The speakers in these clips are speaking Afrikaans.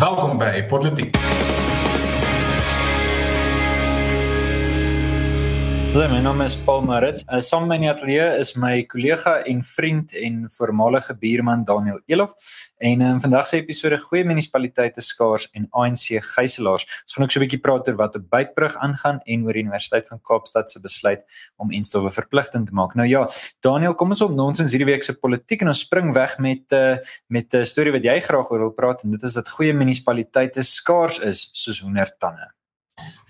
Welkom by Politiek. Hallo, my naam is Paul Maritz. Uh, saam met my in die ateljee is my kollega en vriend en voormalige buurman Daniel Elof. En in um, vandag se episode goeie munisipaliteite skaars en ANC gijslaers. Ons gaan ook so 'n bietjie praat oor wat op Beitbrug aangaan en oor die Universiteit van Kaapstad se besluit om enstowwe verpligtend te maak. Nou ja, Daniel, kom ons op nonsens hierdie week se politiek en ons spring weg met uh, met 'n storie wat jy graag oor wil praat en dit is dat goeie munisipaliteite skaars is soos hoendertande.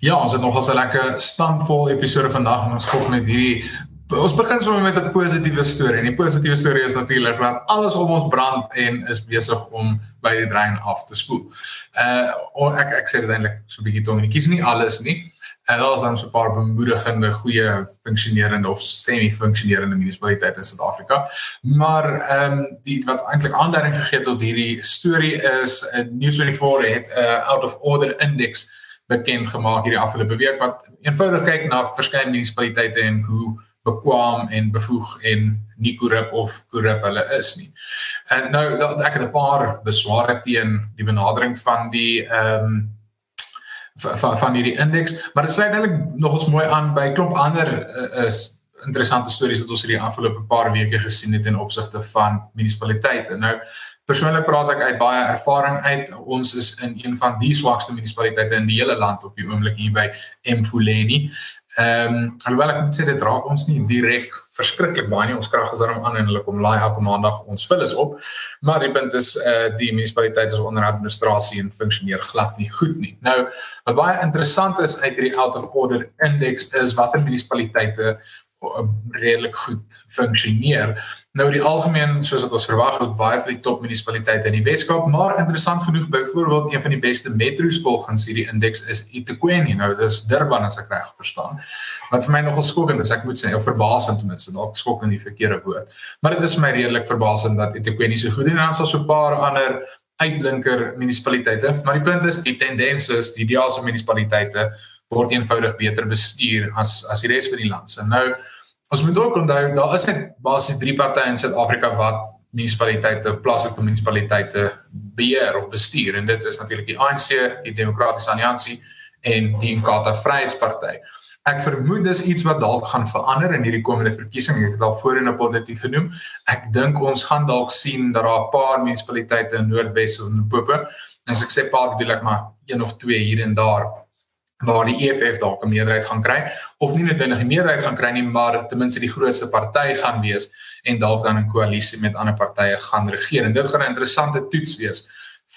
Ja, ons het nogal 'n lekker stampvol episode vandag en ons volg met hierdie ons begin sommer met 'n positiewe storie. En die positiewe storie is natuurlik dat alles om ons brand en is besig om by die drein af te spoel. Uh ek ek sê dit eintlik so 'n bietjie tong en kies nie alles nie. En daar is dan so 'n paar bemoedigende, goeie funksionerende of semi-funksionerende munisipaliteite in Suid-Afrika. Maar ehm um, die wat eintlik aanduiding gegee het tot hierdie storie is 'n uh, News24 het 'n uh, out of order index bekend gemaak hierdie afgelope week wat eenvoudig kyk na verskeie munisipaliteite en hoe bekwam en bevoeg en nie korrup of korrup hulle is nie. En nou ek het 'n paar besware teen die benadering van die ehm um, van van hierdie indeks, maar dit sluit eintlik nog ons mooi aan by klomp ander uh, is interessante stories wat ons hierdie afgelope paar weke gesien het in opsigte van munisipaliteite. Nou Persoonlik praat ek uit baie ervaring uit. Ons is in een van die swakste munisipaliteite in die hele land op die oomblik hier by Mfuleni. Ehm, um, alhoewel ek moet sê dit raak ons nie direk verskriklik baie nie. Ons krag is daarom aan en hulle kom laai elke maandag ons vullis op. Maar die punt is eh uh, die munisipaliteit is onder administrasie en funksioneer glad nie goed nie. Nou, wat baie interessant is uit hierdie out of order index is watter munisipaliteite redelik goed funksioneer. Nou die algemeen soos wat ons verwag is baie van die top munisipaliteite in die Weskaap, maar interessant genoeg byvoorbeeld een van die beste metro's volgens hierdie indeks is eThekwini. Nou dis Durban as ek reg verstaan. Wat vir my nogal skokkend is, ek moet sê, of verbasend ten minste, dalk skokkend die verkeerde woord. Maar dit is vir my redelik verbasend dat eThekwini so goed en dan daar so 'n paar ander uitblinker munisipaliteite, maar die punt is die tendens is die ideale munisipaliteite word eenvoudig beter bestuur as as die res van die land. So nou ons moet ook onthou daar is net basies drie partye in Suid-Afrika wat munisipaliteite of plaaslike munisipaliteite beheer of bestuur en dit is natuurlik die ANC, die Demokratiese Alliansie en die Inkatha Vryheidsparty. Ek vermoed dis iets wat dalk gaan verander in hierdie komende verkiesing. Ek het al voorheen op politiek genoem. Ek dink ons gaan dalk sien dat daar 'n paar munisipaliteite in Noordwes en Limpopo, as ek sê paar bedoel ek maar een of twee hier en daar waar die EFF dalk 'n meerderheid gaan kry of nie noodwendig 'n meerderheid gaan kry nie maar ten minste die grootste party gaan wees en dalk dan 'n koalisie met ander partye gaan regeer. En dit gaan 'n interessante toets wees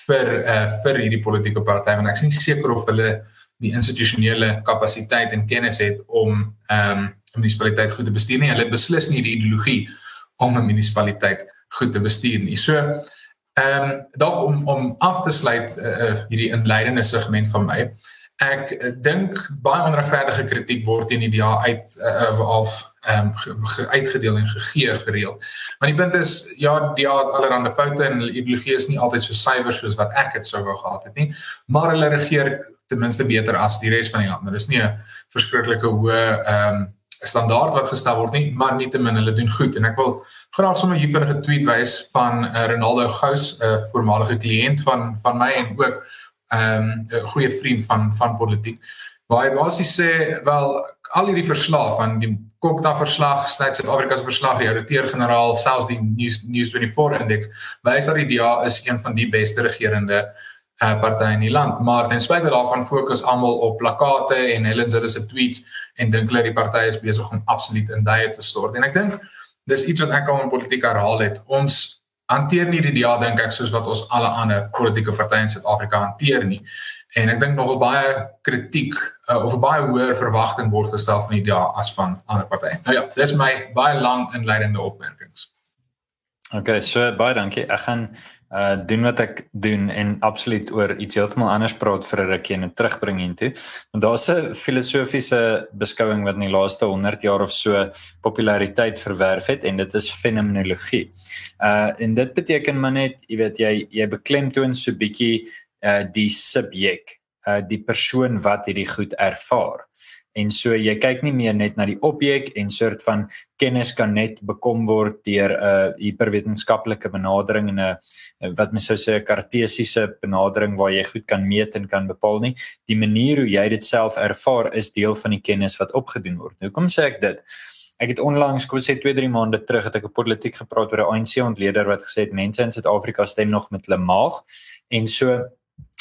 vir uh vir hierdie politieke party want ek nie seker of hulle die institusionele kapasiteit en kennis het om ehm um, 'n munisipaliteit goed te bestuur nie. Hulle beslis nie die ideologie om 'n munisipaliteit goed te bestuur nie. So ehm um, dalk om om af te sluit uh, uh hierdie inleidende segment van my ek eh, dink baie onregverdige kritiek word teen die DA uit uh, of ehm um, uitgedeel en gegee gereeld. Maar die punt is ja, die het allerlei foute en hulle ideologie is nie altyd so suiwer soos wat ek dit sou wou gehad het nie, maar hulle regeer ten minste beter as die res van die land. Daar is nie 'n verskriklike hoë ehm um, standaard wat gestel word nie, maar nietemin hulle doen goed en ek wil graag sommer hier vir 'n tweet wys van uh, Ronaldo Gous, 'n uh, voormalige kliënt van van my en ook ehm um, 'n goeie vriend van van politiek. Waar hy basies sê wel al hierdie verslae van die Kokta verslag, Stats of Afrika se verslag, die ouditeur-generaal, selfs die News News 24 indeks, wys dat die DA is een van die beste regerende uh, partye in die land, maar ten spyte daarvan fokus almal op plakate en Helen Zille se tweets en dink hulle die party is besig om absoluut in duie te stort. En ek dink dis iets wat ek al in politiek herhaal het. Ons hanteer nie die DA dink ek soos wat ons alle ander politieke partye in Suid-Afrika hanteer nie. En ek dink nogal baie kritiek uh, of baie hoër verwagting word gestel van die DA as van ander partye. Nou ja, dis my baie lang inleidende opmerkings. Okay, so baie dankie. Ek gaan uh doen wat ek doen en absoluut oor iets heeltemal anders praat vir 'n rukkie en terugbring hiertoe. Want daar's 'n filosofiese beskouing wat in die laaste 100 jaar of so populariteit verwerf het en dit is fenomenologie. Uh en dit beteken maar net, jy weet jy jy beklemtoon so bietjie uh die subjek uh die persoon wat hierdie goed ervaar. En so jy kyk nie meer net na die objek en soort van kennis kan net bekom word deur 'n uh, hiperwetenskaplike benadering en 'n wat mens sou sê 'n kartesiese benadering waar jy goed kan meet en kan bepaal nie. Die manier hoe jy dit self ervaar is deel van die kennis wat opgedoen word. Hoekom sê ek dit? Ek het onlangs, kom sê 2-3 maande terug, het ek 'n politiek gepraat oor 'n ANC ontleder wat gesê het mense in Suid-Afrika stem nog met hulle maag. En so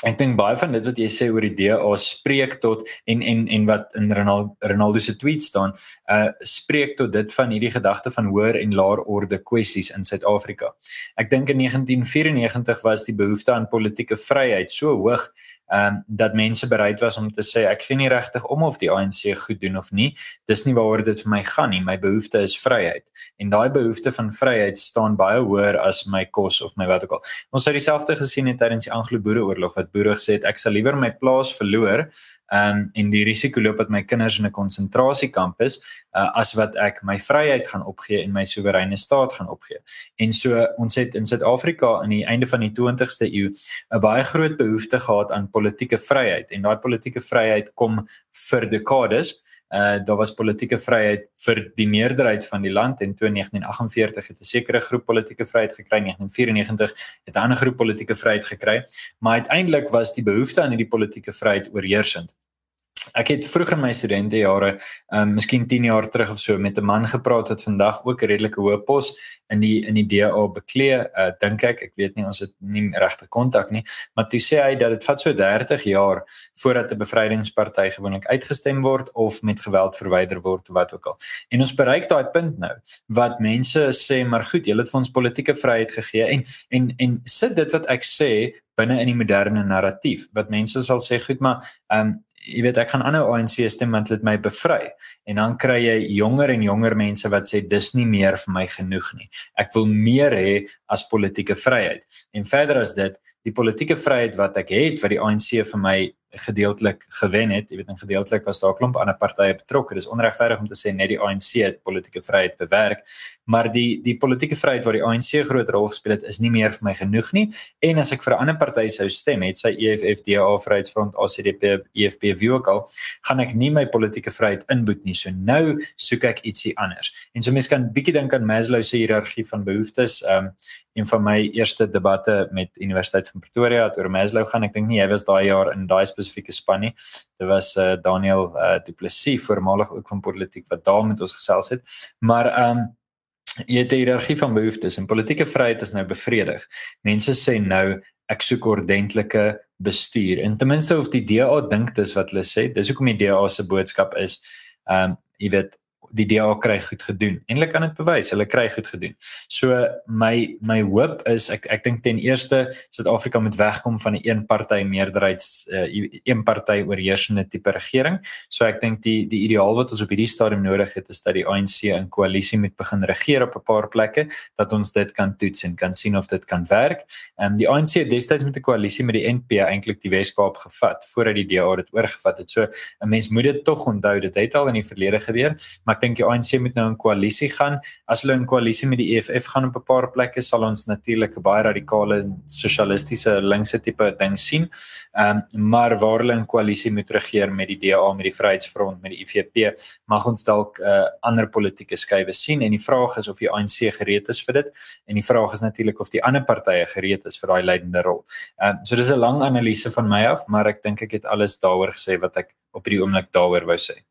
ek dink baie van dit wat jy sê oor die DA spreek tot en en en wat in Ronaldo Ronaldo se tweet staan, uh spreek tot dit van hierdie gedagte van hoër en laer orde kwessies in Suid-Afrika. Ek dink in 1994 was die behoefte aan politieke vryheid so hoog ehm um, dat mense bereid was om te sê ek gee nie regtig om of die ANC goed doen of nie. Dis nie waaroor dit vir my gaan nie. My behoefte is vryheid. En daai behoefte van vryheid staan baie hoër as my kos of my wat ook al. Ons het dieselfde gesien in tydens die Anglo-Boereoorlog wat boere gesê het ek sal liewer my plaas verloor ehm um, en die risiko loop dat my kinders in 'n konsentrasiekamp is uh, as wat ek my vryheid gaan opgee en my soewereine staat gaan opgee. En so ons het in Suid-Afrika aan die einde van die 20ste eeu 'n baie groot behoefte gehad aan politieke vryheid. En daai politieke vryheid kom vir dekades. Uh daar was politieke vryheid vir die meerderheid van die land en toe in 1948 het 'n sekere groep politieke vryheid gekry in 1994 het 'n ander groep politieke vryheid gekry. Maar uiteindelik was die behoefte aan hierdie politieke vryheid oorheersend Ek het vroeg in my studentejare, ehm um, miskien 10 jaar terug of so met 'n man gepraat wat vandag ook 'n redelike hoë pos in die in die DA beklee, uh, dink ek, ek weet nie ons het nie regte kontak nie, maar toe sê hy dat dit vat so 30 jaar voordat 'n bevrydingsparty gewoonlik uitgestem word of met geweld verwyder word of wat ook al. En ons bereik daai punt nou wat mense sê maar goed, julle het vir ons politieke vryheid gegee en en en sit dit wat ek sê binne in die moderne narratief wat mense sal sê goed maar ehm um, jy weet ek gaan aanhou ANC stem want dit my bevry. En dan kry jy jonger en jonger mense wat sê dis nie meer vir my genoeg nie. Ek wil meer hê as politieke vryheid. En verder as dit die politieke vryheid wat ek het wat die ANC vir my gedeeltelik gewen het. Jy weet, en gedeeltelik was daar 'n klomp ander partye betrokke. Dis onregverdig om te sê net die ANC het politieke vryheid bewerk, maar die die politieke vryheid wat die ANC 'n groot rol gespeel het, is nie meer vir my genoeg nie. En as ek vir 'n ander party sou stem, het sy EFF, DA, Vryheidsfront, ACDP, EFF wie ook al, gaan ek nie my politieke vryheid inboet nie. So nou soek ek ietsie anders. En so mense kan bietjie dink aan Maslow se hiërargie van behoeftes. Ehm um, een van my eerste debatte met Universiteit van Pretoria het oor Maslow gaan. Ek dink nie jy was daai jaar in daai spesifieke span nie. Dit was uh, Daniel uh, Du Plessis, voormalig ook van politiek wat daar met ons gesels het. Maar ehm um, jy het die hiërargie van behoeftes en politieke vryheid is nou bevredig. Mense sê nou ek soek ordentlike bestuur. En ten minste of die DA dink dis wat hulle sê, dis hoekom die DA se boodskap is ehm um, jy weet die DA kry goed gedoen. En hulle kan dit bewys, hulle kry goed gedoen. So my my hoop is ek ek dink ten eerste Suid-Afrika moet wegkom van 'n een party meerderheids uh, een party oorheersende tipe regering. So ek dink die die ideaal wat ons op hierdie stadium nodig het is dat die ANC in koalisie moet begin regeer op 'n paar plekke dat ons dit kan toets en kan sien of dit kan werk. Ehm um, die ANC het destyds met 'n koalisie met die NP eintlik die Wes-Kaap gevat voordat die DA dit oorgevat het. So 'n mens moet dit tog onthou dit het al in die verlede gebeur, maar dink die ANC moet nou in koalisie gaan. As hulle in koalisie met die EFF gaan op 'n paar plekke, sal ons natuurlik 'n baie radikale sosialistiese linkse tipe ding sien. Ehm um, maar waar hulle in koalisie moet regeer met die DA, met die Vryheidsfront, met die IFP, mag ons dalk 'n uh, ander politieke skuwe sien en die vraag is of die ANC gereed is vir dit en die vraag is natuurlik of die ander partye gereed is vir daai leidende rol. Ehm um, so dis 'n lang analise van my af, maar ek dink ek het alles daaroor gesê wat ek op hierdie oomblik daaroor wou sê.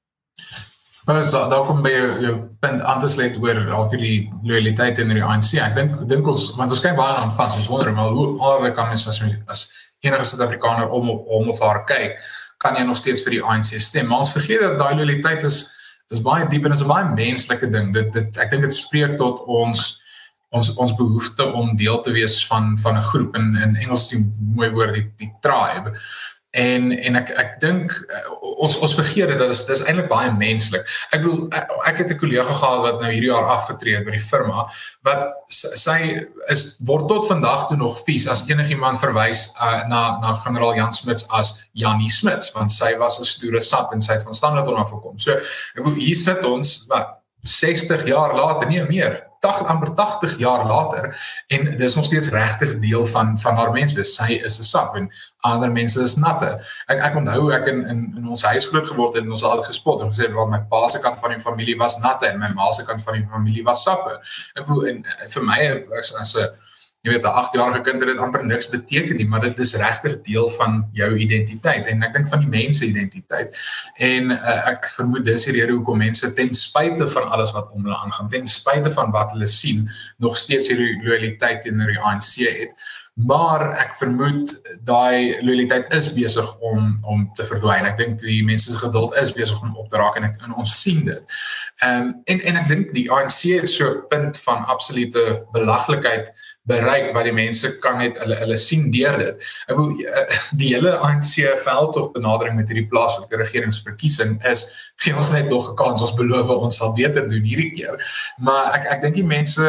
Ons da, daar kom by jou, jou punt aan te sluit oor al vir die loyaliteit in die ANC. Ek dink dink ons want ons kyk baie aan van soos wonder maar hoe alre kan mens as as enige Suid-Afrikaner om om of haar kyk, kan jy nog steeds vir die ANC stem. Maar ons vergeet dat daai loyaliteit is is baie diep en is 'n baie menslike ding. Dit dit ek dink dit spreek tot ons ons ons behoefte om deel te wees van van 'n groep in in Engels die mooi woord die, die tribe en en ek ek dink uh, ons ons vergeet dit dat is eintlik baie menslik. Ek bedoel ek, ek het 'n kollega gehad wat nou hierdie jaar afgetree het by die firma wat sy is word tot vandag toe nog vies as enigiemand verwys uh, na na generaal Jan Smuts as Janie Smuts want sy was 'n stoere sap en sy het van standaard af gekom. So ek bedoel hier sit ons wat 60 jaar later nie meer 80 amper 80 jaar later en dis nog steeds regtig deel van van haar menswees. Sy is 'n sap en ander mense is natte. Ek ek onthou ek in in, in ons huis groot geword het en ons het altyd gespot en gesê wat my pa se kant van die familie was natte en my ma se kant van die familie was sappe. Ek bedoel en, en vir my as as 'n jy weet 'n 8-jarige kind het dit amper niks beteken nie, maar dit is regtig deel van jou identiteit en ek dink van die mense identiteit. En uh, ek, ek vermoed dis die rede hoekom mense ten spyte van alles wat om hulle aangaan, ten spyte van wat hulle sien, nog steeds hierdie loyaliteit teenoor die ANC het. Maar ek vermoed daai loyaliteit is besig om om te verdwyn. Ek dink die mense se geduld is besig om op te raak en ek en ons sien dit. Ehm um, en en ek dink die ANC is so 'n punt van absolute belaglikheid bereik wat die mense kan net hulle hulle sien deur dit. Ek bedoel eh, die hele ANC veldtog benadering met hierdie plaaslike regeringsverkiesing is gee ons net nog 'n kans. Ons beloof ons sal beter doen hierdie keer. Maar ek ek dink die mense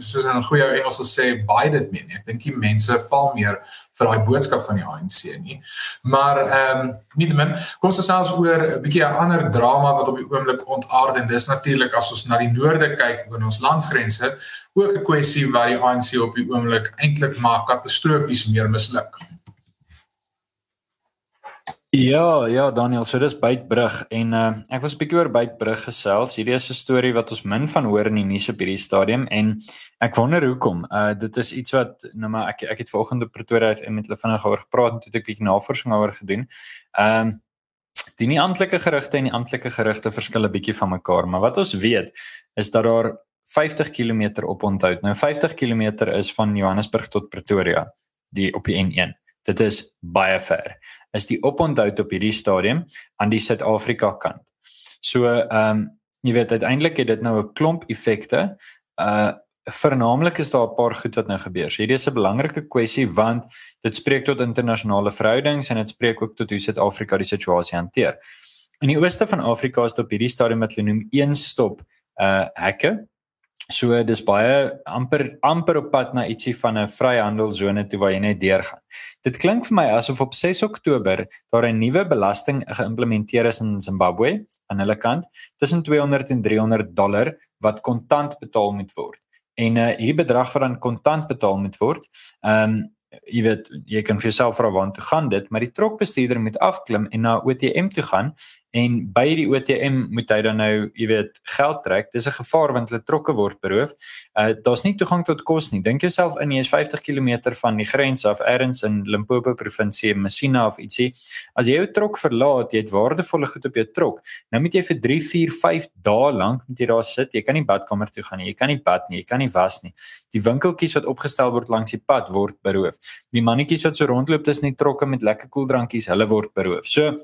soos in 'n goeie Engels sal sê buy dit mee. Ek dink die mense val meer vir daai boodskap van die ANC nie. Maar ehm um, nietemin, kom ons selfs oor 'n bietjie 'n ander drama wat op die oomblik ontaard en dis natuurlik as ons na die noorde kyk in ons landsgrense, ook 'n kwessie waar die ANC op die oomblik eintlik maar katastrofies meer misluk. Ja, ja Daniel, so dis Bytbrug en uh, ek was 'n bietjie oor Bytbrug gesels. Hierdie is 'n storie wat ons min van hoor in die nuus op hierdie stadium en ek wonder hoekom. Uh dit is iets wat nou maar ek ek het vanoggend op Pretoria FM met hulle vinnig oor gepraat en toe het ek bietjie navorsing oor gedoen. Ehm um, die nie amptelike gerugte en die amptelike gerugte verskil 'n bietjie van mekaar, maar wat ons weet is dat daar 50 km op onthou. Nou 50 km is van Johannesburg tot Pretoria, die op die N1. Dit is baie ver. Is die oponthou op hierdie stadium aan die Suid-Afrika kant. So ehm um, jy weet uiteindelik het dit nou 'n klomp effekte. Uh vernaamlik is daar 'n paar goed wat nou gebeur. So hierdie is 'n belangrike kwessie want dit spreek tot internasionale verhoudings en dit spreek ook tot hoe Suid-Afrika die situasie hanteer. In die ooste van Afrika is dit op hierdie stadium wat hulle noem een stop uh hekke So dis baie amper amper op pad na ietsie van 'n vryhandelsone toe waar jy net deurgaan. Dit klink vir my asof op 6 Oktober daar 'n nuwe belasting geïmplementeer is in Zimbabwe aan hulle kant tussen 200 en 300 dollar wat kontant betaal moet word. En uh hierdie bedrag wat dan kontant betaal moet word, ehm um, jy weet jy kan vir jouself vra waar toe gaan dit maar die trokbestuurder moet afklim en na OTM toe gaan en by die OTM moet hy dan nou jy weet geld trek. Dis 'n gevaar want hulle trokke word beroof. Uh, daar's nie toegang tot kos nie. Dink jouself in jy is 50 km van die grens af ergens in Limpopo provinsie Messina of ietsie. As jy jou trok verlaat jy het waardevolle goed op jou trok nou moet jy vir 3 4 5 dae lank moet jy daar sit. Jy kan nie badkamer toe gaan nie jy kan nie bad nie jy kan nie was nie. Die winkeltjies wat opgestel word langs die pad word beroof. Die mannetjies wat so rondloop tussen die trokke met lekker koeldrankies, hulle word beroof. So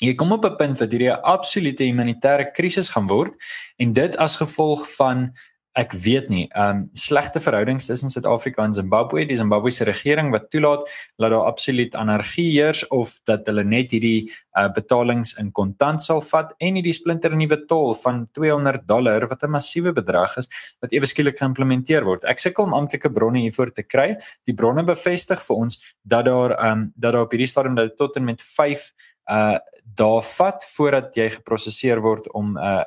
jy kom op 'n punt wat hierdie 'n absolute humanitêre krisis gaan word en dit as gevolg van ek weet nie, ehm um, slegte verhoudings tussen Suid-Afrika en Zimbabwe, die Zimbabwese regering wat toelaat dat daar absoluut anargie heers of dat hulle net hierdie uh, betalings in kontant sal vat en hierdie splinter nuwe tol van 200 dollar wat 'n massiewe bedrag is wat ewe skielik geïmplementeer word. Ek sukkel om amptelike bronne hiervoor te kry. Die bronne bevestig vir ons dat daar ehm um, dat daar op hierdie stadium dat tot en met 5 uh daar vat voordat jy geprosesseer word om uh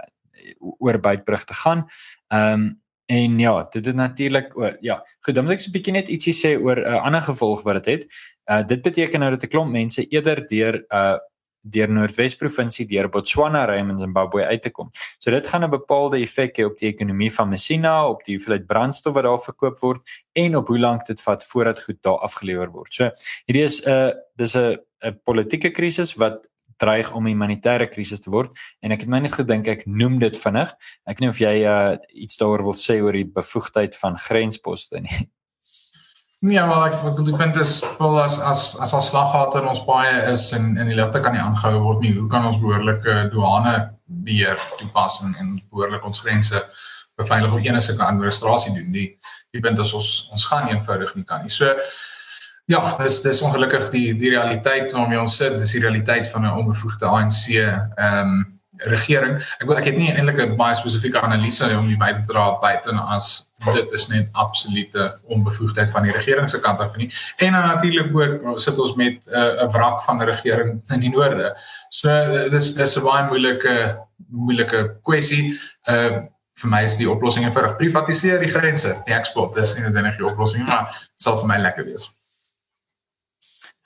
oor Bytbrug te gaan. Ehm um, en ja, dit het natuurlik ja, goed, dan moet ek so 'n bietjie net ietsie sê oor 'n uh, ander gevolg wat dit het. Uh dit beteken nou dat 'n klomp mense eerder deur uh deur Noordwes provinsie deur Botswana ry om in Zimbabwe uit te kom. So dit gaan 'n bepaalde effek hê op die ekonomie van Messina, op die hoeveelheid brandstof wat daar verkoop word en op hoe lank dit vat voordat goed daar afgelewer word. So hierdie is 'n uh, dis 'n 'n politieke krisis wat dreig om 'n humanitêre krisis te word en ek het my net gedink ek noem dit vinnig. Ek weet nie of jy uh, iets daaroor wil sê oor die bevoegdheid van grensposte nie. Nee, maar ek bedoel die punt is wel as as as al slaggate in ons baie is en en die ligte kan nie aangehou word nie. Hoe kan ons behoorlike douane beheer toepas en, en behoorlik ons grense beveilig op enige administrasie doen? Die die punt is ons ons gaan eenvoudig nie kan nie. So Ja, dis dis ongelukkig die die realiteit waarmee ons sit, dis die realiteit van 'n onbevoegde ANC ehm um, regering. Ek ek het nie eintlik 'n baie spesifieke analise om die by te dra buite as dit is net absolute onbevoegdheid van die regering se kant af nie. En dan natuurlik ook sit ons met 'n uh, wrak van 'n regering in die noorde. So dis dis 'n baie moeilike moeilike kwessie. Uh vir my is die oplossing eenvoudig privatiseer die grense, die eksport. Dis nie noodwendig die oplossing, maar dit sal vir my lekker wees.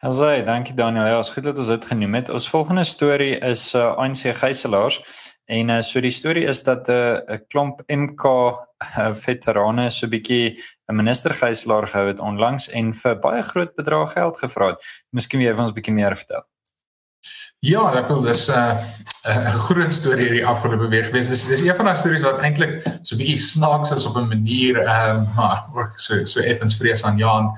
Asai, dankie Daniel. Ja, goed dat ons dit genoem het. Ons volgende storie is uh, ANC gijslaers en uh, so die storie is dat 'n uh, 'n klomp MK uh, veterane so 'n bietjie 'n minister gijslaer gehou het onlangs en vir baie groot bedrag geld gevra het. Miskien wil jy vir ons 'n bietjie meer vertel? Ja, ek wil dis 'n uh, 'n groot storie hierdie afgelope week gewees. Dis dis een van daai stories wat eintlik so 'n bietjie snaaks is op 'n manier, ehm um, maar ook so so effens vrees aan Jan.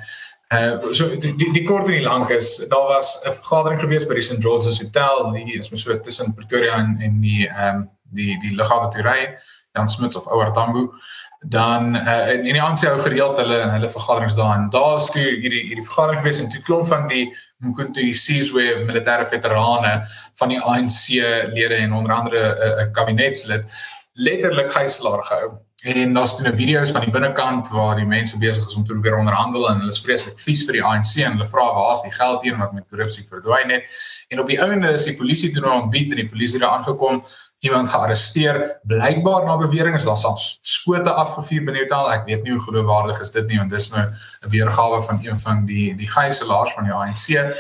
Uh so die die, kort en die lank is daar was 'n vergadering gewees by die St George's Hotel. Hier is mos so tussen Pretoria en en die ehm um, die die lughawe Turei Jan Smith of Ouer Tambo. Dan uh en die ANC hou gereeld hulle hulle vergaderings daar en daar's toe hierdie hierdie vergadering gewees en toe klomp van die Mkhonto Sizwe militêre veterane van die ANC lede en onder andere 'n uh, kabinetslid letterlik gijslaar gehou En daar's toe 'n video's van die binnekant waar die mense besig is om te probeer onderhandel en hulle is vreeslik vies vir die ANC en hulle vra waar's die geld hier wat met korrupsie verdwyn het. En op die ouende is die polisie toe nou ontbied en die polisie daar aangekom, iemand gearresteer. Blykbaar na bewering is daar selfs skote afgevuur binne die hotel. Ek weet nie hoe geloofwaardig is dit nie want dis nou 'n weergawe van een van die die gijslaers van die ANC.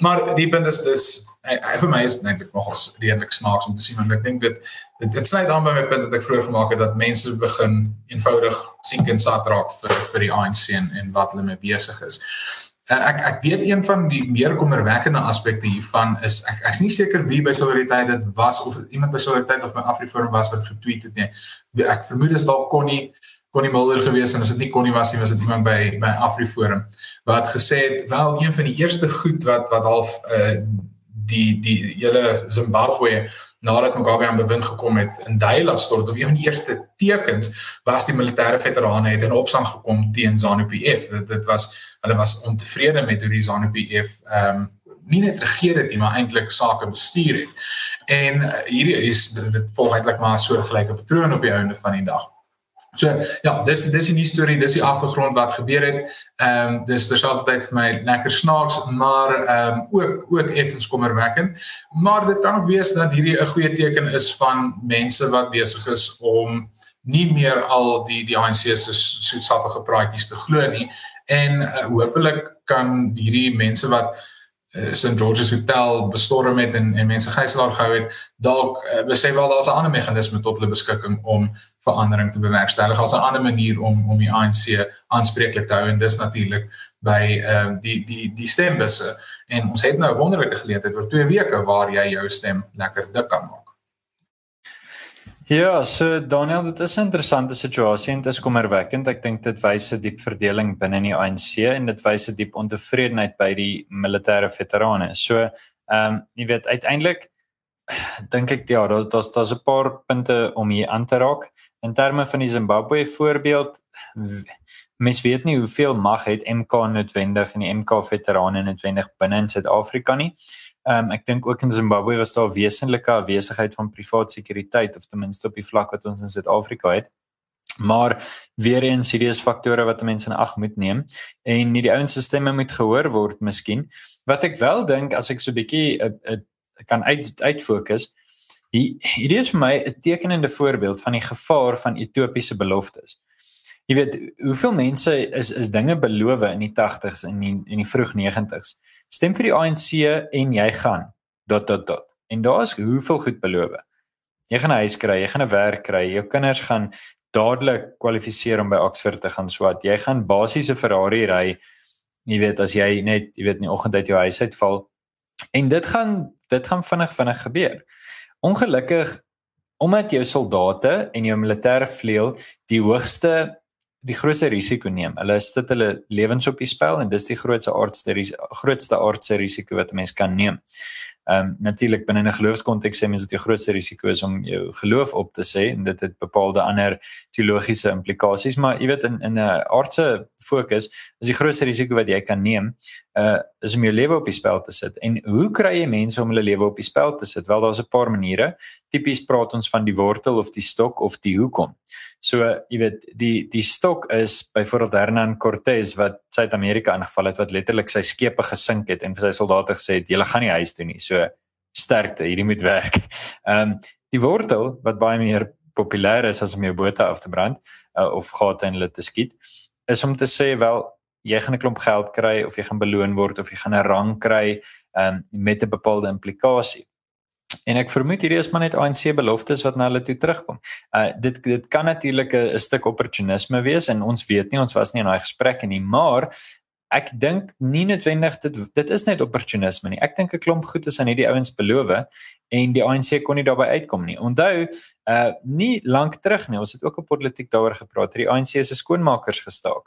Maar die punt is dis ek vir my is dit eintlik nogals redelik snaaks om te sien want ek dink dit dit dit sluit aan by my punt wat ek vroeër gemaak het dat mense begin eenvoudig siek en sat raak vir vir die ANC en en wat hulle mee besig is. Uh, ek ek weet een van die meer kommerwekkende aspekte hiervan is ek ek's nie seker wie by Solidariteit dit was of iemand by Solidariteit of by Afriforum was wat getweet het nie. Ek vermoed dit dalk Connie Connie Mulder gewees en as dit nie Connie was nie was dit iemand by by Afriforum wat gesê het wel een van die eerste goed wat wat half uh, die die hele Zimbabwe nadat Mugabe aan bewind gekom het in Daila stort of een van die eerste tekens was die militêre veterane het in opstand gekom teen ZANU-PF. Dit dit was hulle was ontevrede met hoe die ZANU-PF ehm um, nie net regeer het nie, maar eintlik sake bestuur het. En uh, hierdie is dit, dit volg eintlik maar 'n soortgelyke patroon op die einde van die dag. So ja, dis dis 'n nuwe storie, dis die agtergrond wat gebeur het. Ehm um, dis terselfdertyd vir my lekker snaaks, maar ehm um, ook ook effens kommerwekkend. Maar dit kan ook wees dat hierdie 'n goeie teken is van mense wat besig is om nie meer al die die ANC se soetsappige praatjies te glo nie en uh, hopelik kan hierdie mense wat St George's Hotel bestorm het en en mense gijslaar gehou het. Dalk uh, besef wel daar's 'n ander meganisme tot hulle beskikking om verandering te bewerkstellig. As 'n ander manier om om die ANC aanspreeklik te hou en dis natuurlik by ehm uh, die die die stembusse. En ons het nou 'n wonderlike geleentheid oor 2 weke waar jy jou stem lekker dik kan maak. Ja, so Daniel, dit is 'n interessante situasie en dit is kommerwekkend. Ek dink dit wys 'n diep verdeling binne die ANC en dit wys 'n diep ontevredenheid by die militêre veterane. So, ehm um, jy weet uiteindelik dink ek ja, daar daar's daar's 'n paar punte om hier aan te raak in terme van die Zimbabwe voorbeeld. Mens weet nie hoeveel mag het MK noodwendig en die MK veterane noodwendig binne in Suid-Afrika nie. Ehm um, ek dink ook in Zimbabwe was daar wesenlike afwesigheid van privaat sekuriteit of ten minste op die vlak wat ons in Suid-Afrika het. Maar weer eens hierdie is faktore wat mense in ag moet neem en nie die ouens se stemme moet gehoor word miskien. Wat ek wel dink as ek so 'n bietjie uh, uh, kan uit uitfokus. Hierdie is vir my 'n tekenende voorbeeld van die gevaar van utopiese beloftes. Jy weet, hoeveel mense is is dinge beloof in die 80s en in in die vroeg 90s. Stem vir die ANC en jy gaan dot dot dot. En daar's hoeveel goed beloof. Jy gaan 'n huis kry, jy gaan 'n werk kry, jou kinders gaan dadelik kwalifiseer om by Oxford te gaan swat. Jy gaan basiese Ferrari ry. Jy weet as jy net, jy weet in die oggend uit jou huis uitval. En dit gaan dit gaan vinnig vinnig gebeur. Ongelukkig omdat jou soldate en jou militêre vleuel die hoogste die grootste risiko neem. Hulle sit hulle lewens op die spel en dis die grootste aardse grootste aardse risiko wat 'n mens kan neem. Ehm um, natuurlik binne 'n geloofskonteks sê mense dat die grootste risiko is om jou geloof op te sê en dit het bepaalde ander teologiese implikasies, maar jy weet in in 'n aardse fokus is die grootste risiko wat jy kan neem, uh is om jou lewe op die spel te sit. En hoe kry jy mense om hulle lewe op die spel te sit? Wel daar's 'n paar maniere. Tipies praat ons van die wortel of die stok of die hoekom. So jy weet die die stok is byvoorbeeld Hernan Cortez wat Suid-Amerika ingeval het wat letterlik sy skepe gesink het en vir sy soldate gesê het julle gaan nie huis toe nie. So sterkte, hierdie moet werk. Ehm um, die wortel wat baie meer populêr is as om jou bote af te brand uh, of gate in hulle te skiet, is om te sê wel jy gaan 'n klomp geld kry of jy gaan beloon word of jy gaan 'n rang kry um, met 'n bepaalde implikasie. En ek vermoed hierdie is maar net ANC beloftes wat na hulle toe terugkom. Uh dit dit kan natuurlik 'n stuk opportunisme wees en ons weet nie ons was nie in daai gesprekke nie, maar ek dink nie noodwendig dit dit is net opportunisme nie. Ek dink 'n klomp goed is aan hierdie ouens beloof en die ANC kon nie daarbey uitkom nie. Onthou, uh nie lank terug nie, ons het ook op politiek daaroor gepraat, die ANC se skoonmakers gestaak.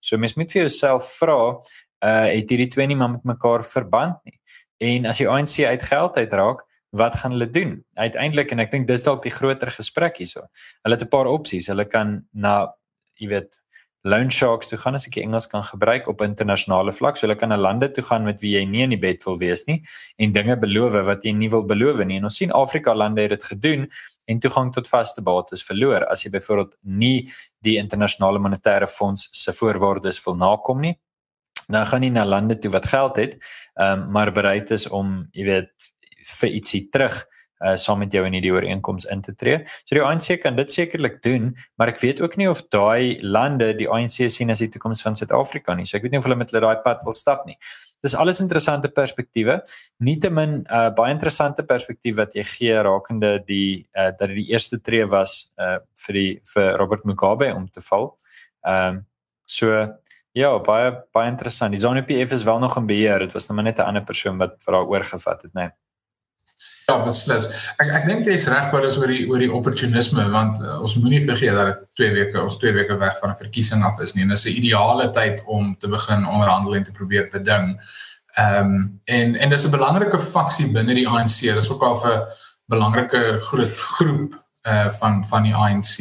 So mens moet vir jouself vra, uh het hierdie twee nie maar met mekaar verband nie. En as die ANC uit geld uitraak, wat gaan hulle doen? Uiteindelik en ek dink dis dalk die groter gesprek hierso. Hulle het 'n paar opsies. Hulle kan na jy weet loan sharks toe gaan as ek Engels kan gebruik op internasionale vlak. So hulle kan na lande toe gaan met wie jy nie in die bed wil wees nie en dinge beloof wat jy nie wil beloof nie. En ons sien Afrika lande het dit gedoen en toegang tot vaste bates verloor as jy byvoorbeeld nie die internasionale monetaire fonds se voorwaardes wil nakom nie. Dan gaan jy na lande toe wat geld het, um, maar bereid is om, jy weet, vir ietsie terug uh saam met jou in hierdie ooreenkoms in te tree. So die ANC kan dit sekerlik doen, maar ek weet ook nie of daai lande die ANC sien as die toekoms van Suid-Afrika nie. So ek weet nie of hulle met hulle daai pad wil stap nie. Dis alles interessante perspektiewe. Nietemin uh baie interessante perspektief wat jy gee rakende die uh dat dit die eerste tree was uh vir die vir Robert Mugabe om te val. Ehm um, so ja, baie baie interessant. Die ZANU-PF is wel nog in beheer. Dit was nou net 'n ander persoon wat vir haar oorgevat het, nee. Ja, beslis. Ek ek dink jy's reg wel is oor die oor die opportunisme want uh, ons moenie vergeet dat dit 2 weke ons 2 weke weg van 'n verkiesing af is nie. En dis 'n ideale tyd om te begin onderhandel en te probeer beding. Ehm um, en en dis 'n belangrike faksie binne die ANC. Dis ook al 'n belangrike groot groep uh van van die ANC.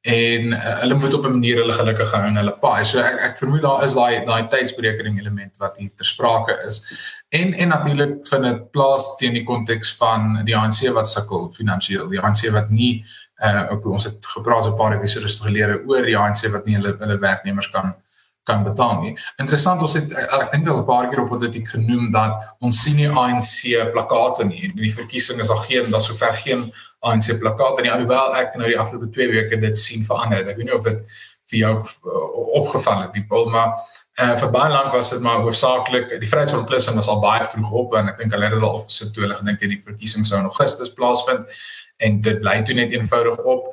En uh, hulle moet op 'n manier hulle gelukkig hou in hulle paai. So ek ek vermoed daar is daai daai tydsberekening element wat hier ter sprake is. En en natuurlik vind dit plaas teen die konteks van die ANC wat sukkel finansiëel. Die ANC wat nie uh ook ons het gepraat so 'n paar episode gelede oor die ANC wat nie hulle hulle werknemers kan kan betaal nie. Interessant ons het ek dink al 'n paar keer op politiek genoem dat ons sien nie ANC plakate nie. In die verkiesing is daar geen daar sover geen ANC plakate nie. Alhoewel ek nou die afgelope 2 weke dit sien verander het. Ek weet nie of dit vir jou uh, opgeval het die bil maar uh, vir baie lank was dit maar hoofsaaklik die Vryheidsfront Plus en was al baie vroeg op en ek dink hulle het dit al opgesit toe hulle gedink het die verkiesing sou in Augustus plaasvind en dit bly toe net eenvoudig op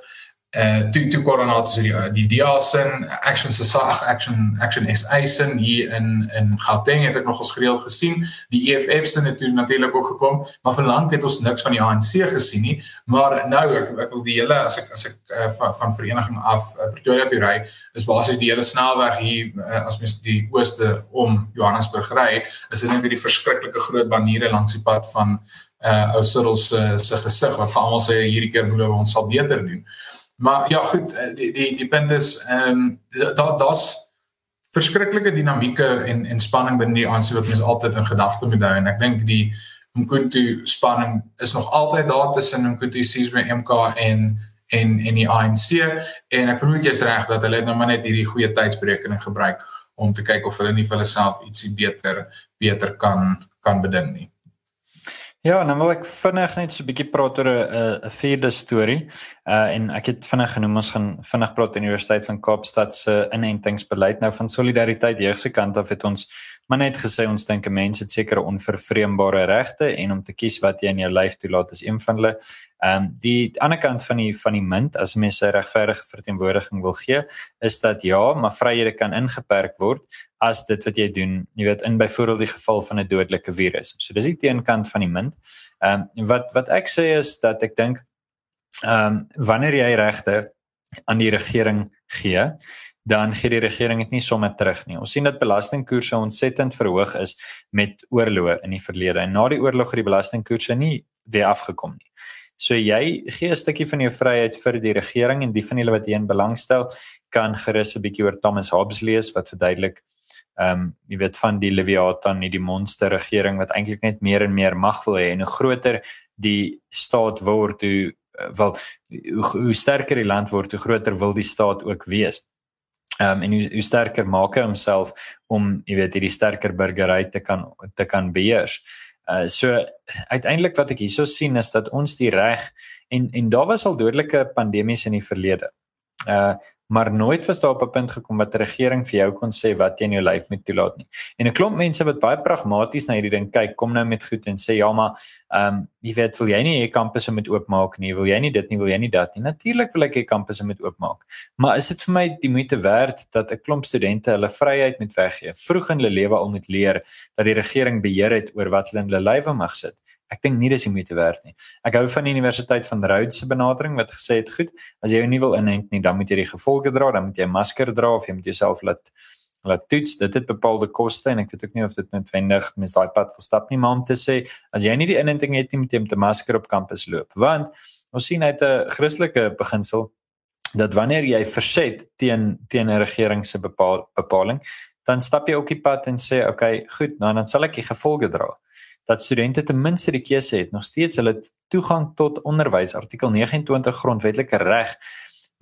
uh toe toe korona toe die die DIASen Action Society Action Action SA sin hier in in Gauteng het ek nog ons gereeld gesien. Die EFF se het natuurlik ook gekom maar vir lank het ons niks van die ANC gesien nie. Maar nou ek, ek wil die hele as ek as ek uh, van, van vereniging af uh, Pretoria toe ry is basies die hele snelweg hier uh, as mens die ooste om Johannesburg ry is dit net hierdie verskriklike groot baniere langs die pad van uh ou Cyril se se gesig wat vir almal sê hierdie keer glo ons sal beter doen Maar ja, goed, eh, die die die punt is ehm um, daar daar's verskriklike dinamieke en en spanning binne die ANC wat mens altyd in gedagte moet hou en ek dink die Mkhonto spanning is nog altyd daar tussen Mkhonto Sizwe MK en en en die ANC en ek vermoed jy's reg dat hulle nou maar net hierdie goeie tydsberekening gebruik om te kyk of hulle nie vir hulle self ietsie beter beter kan kan beding nie. Ja, nou wil ek vinnig net so 'n bietjie praat oor 'n 'n vierde storie. Uh en ek het vinnig genoem ons gaan vinnig praat oor die Universiteit van Kaapstad se inentingsbeleid nou van solidariteit jeug se kant af het ons maar net gesê ons dink 'n mens het sekere onvervreembare regte en om te kies wat jy in jou lyf toelaat is een van hulle. Ehm um, die ander kant van die van die munt as mense regverdige verteenwoordiging wil gee, is dat ja, maar vryhede kan ingeperk word as dit wat jy doen, jy weet in byvoorbeeld die geval van 'n dodelike virus. So dis die teenkant van die munt. Ehm um, wat wat ek sê is dat ek dink ehm um, wanneer jy regte aan die regering gee, dan gee die regering dit nie sommer terug nie. Ons sien dat belastingkoerse ontsettend verhoog is met oorloë in die verlede en na die oorlog het die belastingkoerse nie weer afgekom nie. So jy gee 'n stukkie van jou vryheid vir die regering en die van julle wat hierin belangstel kan gerus 'n bietjie oor Thomas Hobbes lees wat verduidelik ehm um, jy weet van die Leviathan, nie die monster regering wat eintlik net meer en meer mag wil hê en hoe groter die staat word, hoe wel hoe, hoe sterker die land word, hoe groter wil die staat ook wees. Ehm um, en hoe, hoe sterker maak hy homself om jy weet hierdie sterker burgery te kan te kan beheers. Uh so uiteindelik wat ek hierso sien is dat ons die reg en en daar was al dodelike pandemies in die verlede. Uh maar nooit was daar op 'n punt gekom wat 'n regering vir jou kon sê wat jy in jou lyf moet toelaat nie. En 'n klomp mense wat baie pragmaties na hierdie ding kyk, kom nou met goed en sê ja, maar ehm um, jy weet, wil jy nie hê kampusse moet oopmaak nie? Wil jy nie dit nie? Wil jy nie dat nie? Natuurlik wil ek hê kampusse moet oopmaak. Maar is dit vir my die moeite werd dat 'n klomp studente hulle vryheid moet weggee? Vroeg in hulle lewe al moet leer dat die regering beheer het oor wat hulle in hulle lywe mag sit ek dink nie dis die moeite werd nie. Ek hou van die Universiteit van Rhodes se benadering wat gesê het, goed, as jy nie wil inent nie, dan moet jy die gevolge dra, dan moet jy 'n masker dra of jy moet jouself laat laat toets. Dit het bepaalde koste en ek weet ook nie of dit noodwendig mens daai pad verstap nie, maar om te sê, as jy nie die inenting het nie, moet jy met 'n masker op kampus loop, want ons sien uit 'n Christelike beginsel dat wanneer jy verset teen teen 'n regering se bepaal, bepaling, dan stap jy ook die pad en sê, "Oké, okay, goed, nou dan sal ek die gevolge dra." Dat studente ten minste die keuse het nog steeds hulle toegang tot onderwys artikel 29 grondwetlike reg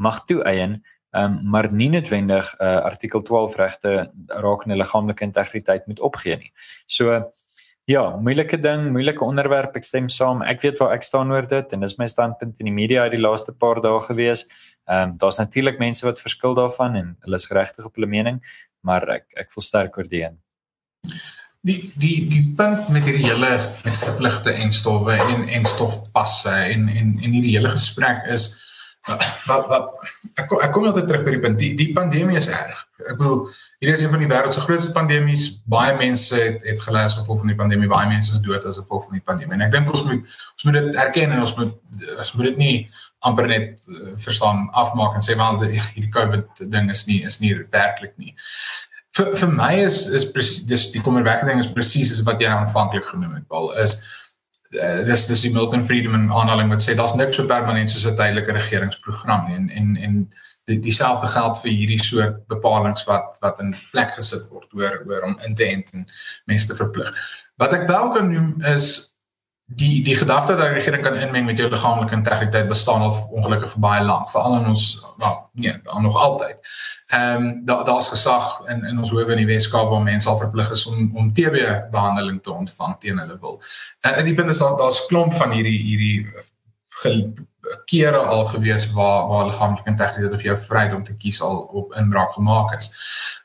mag toeëien um, maar nie noodwendig uh, artikel 12 regte rakende liggaamlike integriteit moet opgee nie. So ja, moeilike ding, moeilike onderwerp, ek stem saam. Ek weet waar ek staan oor dit en dis my standpunt in die media uit die laaste paar dae gewees. Um, daar's natuurlik mense wat verskil daarvan en hulle is geregtig op hulle mening, maar ek ek voel sterk oor die een die die die punt met hierdie hele met verpligte en stowwe en en stofpasse en en en hierdie hele gesprek is wat wat ek ek kom altyd terug by die punt die die pandemie is erg. Ek bedoel hier is een van die wêreld se grootste pandemies. Baie mense het het gelei as gevolg van die pandemie. Baie mense is dood as gevolg van die pandemie. En ek dink ons moet ons moet dit erken en ons moet ons moet dit nie amper net uh, verstaan afmaak en sê wel hierdie COVID ding is nie is nie werklik nie vir vir my is is dis die kommerwekkende ding is presies is wat jy aanvanklik genoem het Paul is uh, dis dis die Milton Friedman aanhaling wat sê daar's niks so permanent soos 'n tydelike regeringsprogram nie en en en die dieselfde geld vir hierdie soort bepalinge wat wat in plek gesit word oor oor om in te ent en mense te verplig. Wat ek wel kan noem is die die gedagte dat die regering kan inmeng met jou liggaamlike integriteit bestaan al ongelukkig vir baie lank, veral in ons wel nee, nog altyd. Ehm um, daar daar's gesag in in ons howe in die Weskaap waar mense al verplig is om om TB behandeling te ontvang teen hulle wil. En uh, die punt is dat daar's klomp van hierdie hierdie kere al gewees waar waar liggaamlike integriteit of jou vryheid om te kies al op inbraak gemaak is.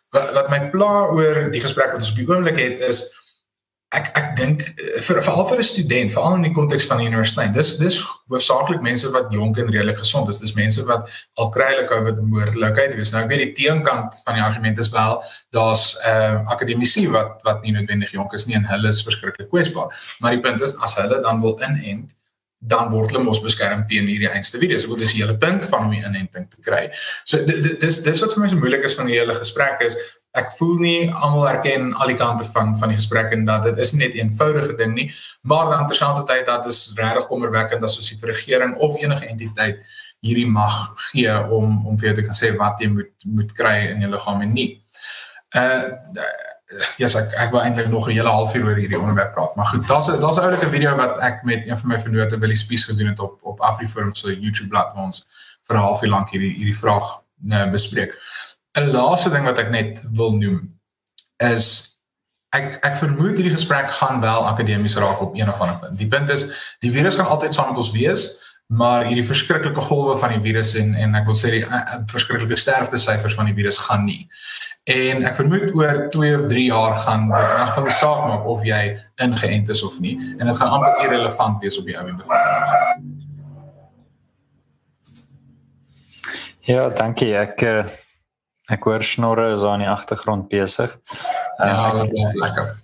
Wat wat my pla oor die gesprek wat ons op die oomblik het is ek ek dink eh, vir veral vir 'n student, veral in die konteks van universiteit. Dis dis hoofsaaklik mense wat jonk en redelik gesond is. Dis mense wat al kry hulle COVID moontlikheid is. Nou ek weet die teenkant van die argument is wel daar's uh, eh, akademici wat wat nie noodwendig jonk is nie en hulle is verskriklik kwesbaar. Maar die punt is as hulle dan wil inent dan word hulle mos beskerm teen hierdie einste virus. Wat is die hele punt van om die inenting te kry? So dis dis wat vir my so moeilik is van die hele gesprek is ek voel nie almal erken al die kante van van die gesprek en dat dit is net 'n eenvoudige ding nie, maar dan terselfdertyd dat is regtig kommerwekkend as ons die regering of enige entiteit hierdie mag gee om om vir jou te kan sê wat jy moet moet kry in jou liggaam en nie. Uh ja, yes, ek ek wou eintlik nog 'n hele halfuur oor hierdie onderwerp praat, maar goed, daar's daar's 'n oulike video wat ek met een van my vennote Willie Spies gedoen het op op AfriForum se YouTube bladsy waar ons vir 'n halfuur lank hierdie hierdie vraag uh, bespreek. 'n laaste ding wat ek net wil noem is ek ek vermoed hierdie gesprek gaan wel akademies raak op een of ander punt. Die punt is die virus gaan altyd saam met ons wees, maar hierdie verskriklike golwe van die virus en en ek wil sê die uh, verskriklike sterfte syfers van die virus gaan nie. En ek vermoed oor 2 of 3 jaar gaan dit reg van die saak maak of jy ingeënt is of nie en dit gaan amper irrelevant wees op die ou en bevind. Ja, dankie. Ek uh Ek hoor snorre is aan die agtergrond besig. Ja, uh, dit is lekker.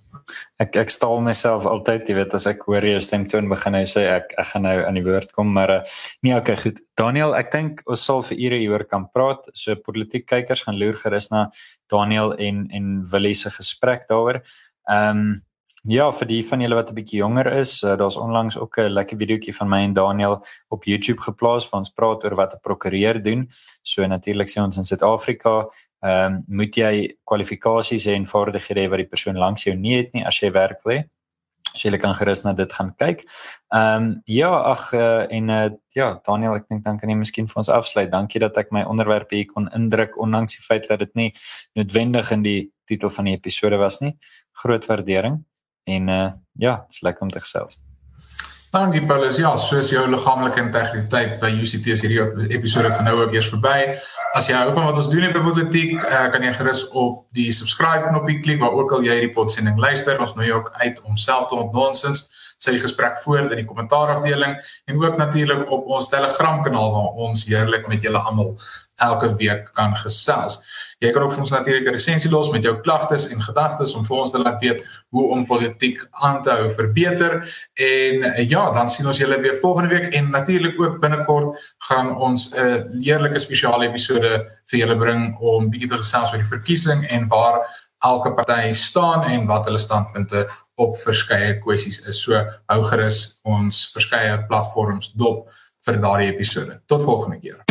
Ek ek staal myself altyd, jy weet, as ek hoor jou stemtoon begin hy sê ek ek gaan nou aan die woord kom, maar uh, nee, okay, goed. Daniel, ek dink ons sal vir ure hieroor kan praat. So politiek kykers gaan loer gerus na Daniel en en Willie se gesprek daaroor. Ehm um, Ja, vir die van julle wat 'n bietjie jonger is, uh, daar's onlangs ook 'n lekker videoetjie van my en Daniel op YouTube geplaas waar ons praat oor wat 'n prokureur doen. So natuurlik sê ons in Suid-Afrika, ehm um, moet jy kwalifikasies hê en vaardighede hê wat die persoon langs jou nie het nie as jy werk wil. So jy kan gerus na dit gaan kyk. Ehm um, ja, ag uh, en uh, ja, Daniel, ek dink dan kan jy miskien vir ons afsluit. Dankie dat ek my onderwerp hier kon indruk ondanks die feit dat dit nie noodwendig in die titel van die episode was nie. Groot waardering. En uh ja, dit's lekker om te gesels. Dankie Paulus. Ja, soos jou liggaamlike integriteit by UCT is hierdie episode van nou ook eers verby. As jy hou van wat ons doen op Politiek, uh, kan jy gerus op die subscribe knoppie klik waar ook al jy hierdie podsending luister. Ons nooi jou ook uit om self te ontnonsens sy gesprek voort in die kommentaarafdeling en ook natuurlik op ons Telegram kanaal waar ons heerlik met julle almal elke week kan gesels. Jy kan ook vir ons natuurlik 'n resensie los met jou klagtes en gedagtes om vir ons te laat weet hoe om politiek aan te hou verbeter en eh, ja, dan sien ons julle weer volgende week en natuurlik ook binnekort gaan ons 'n uh, heerlike spesiale episode vir julle bring om bietjie te gesels oor die verkiesing en waar elke party staan en wat hulle standpunte op verskeie kwessies is. So hou gerus ons verskeie platforms dop vir daardie episode. Tot volgende keer.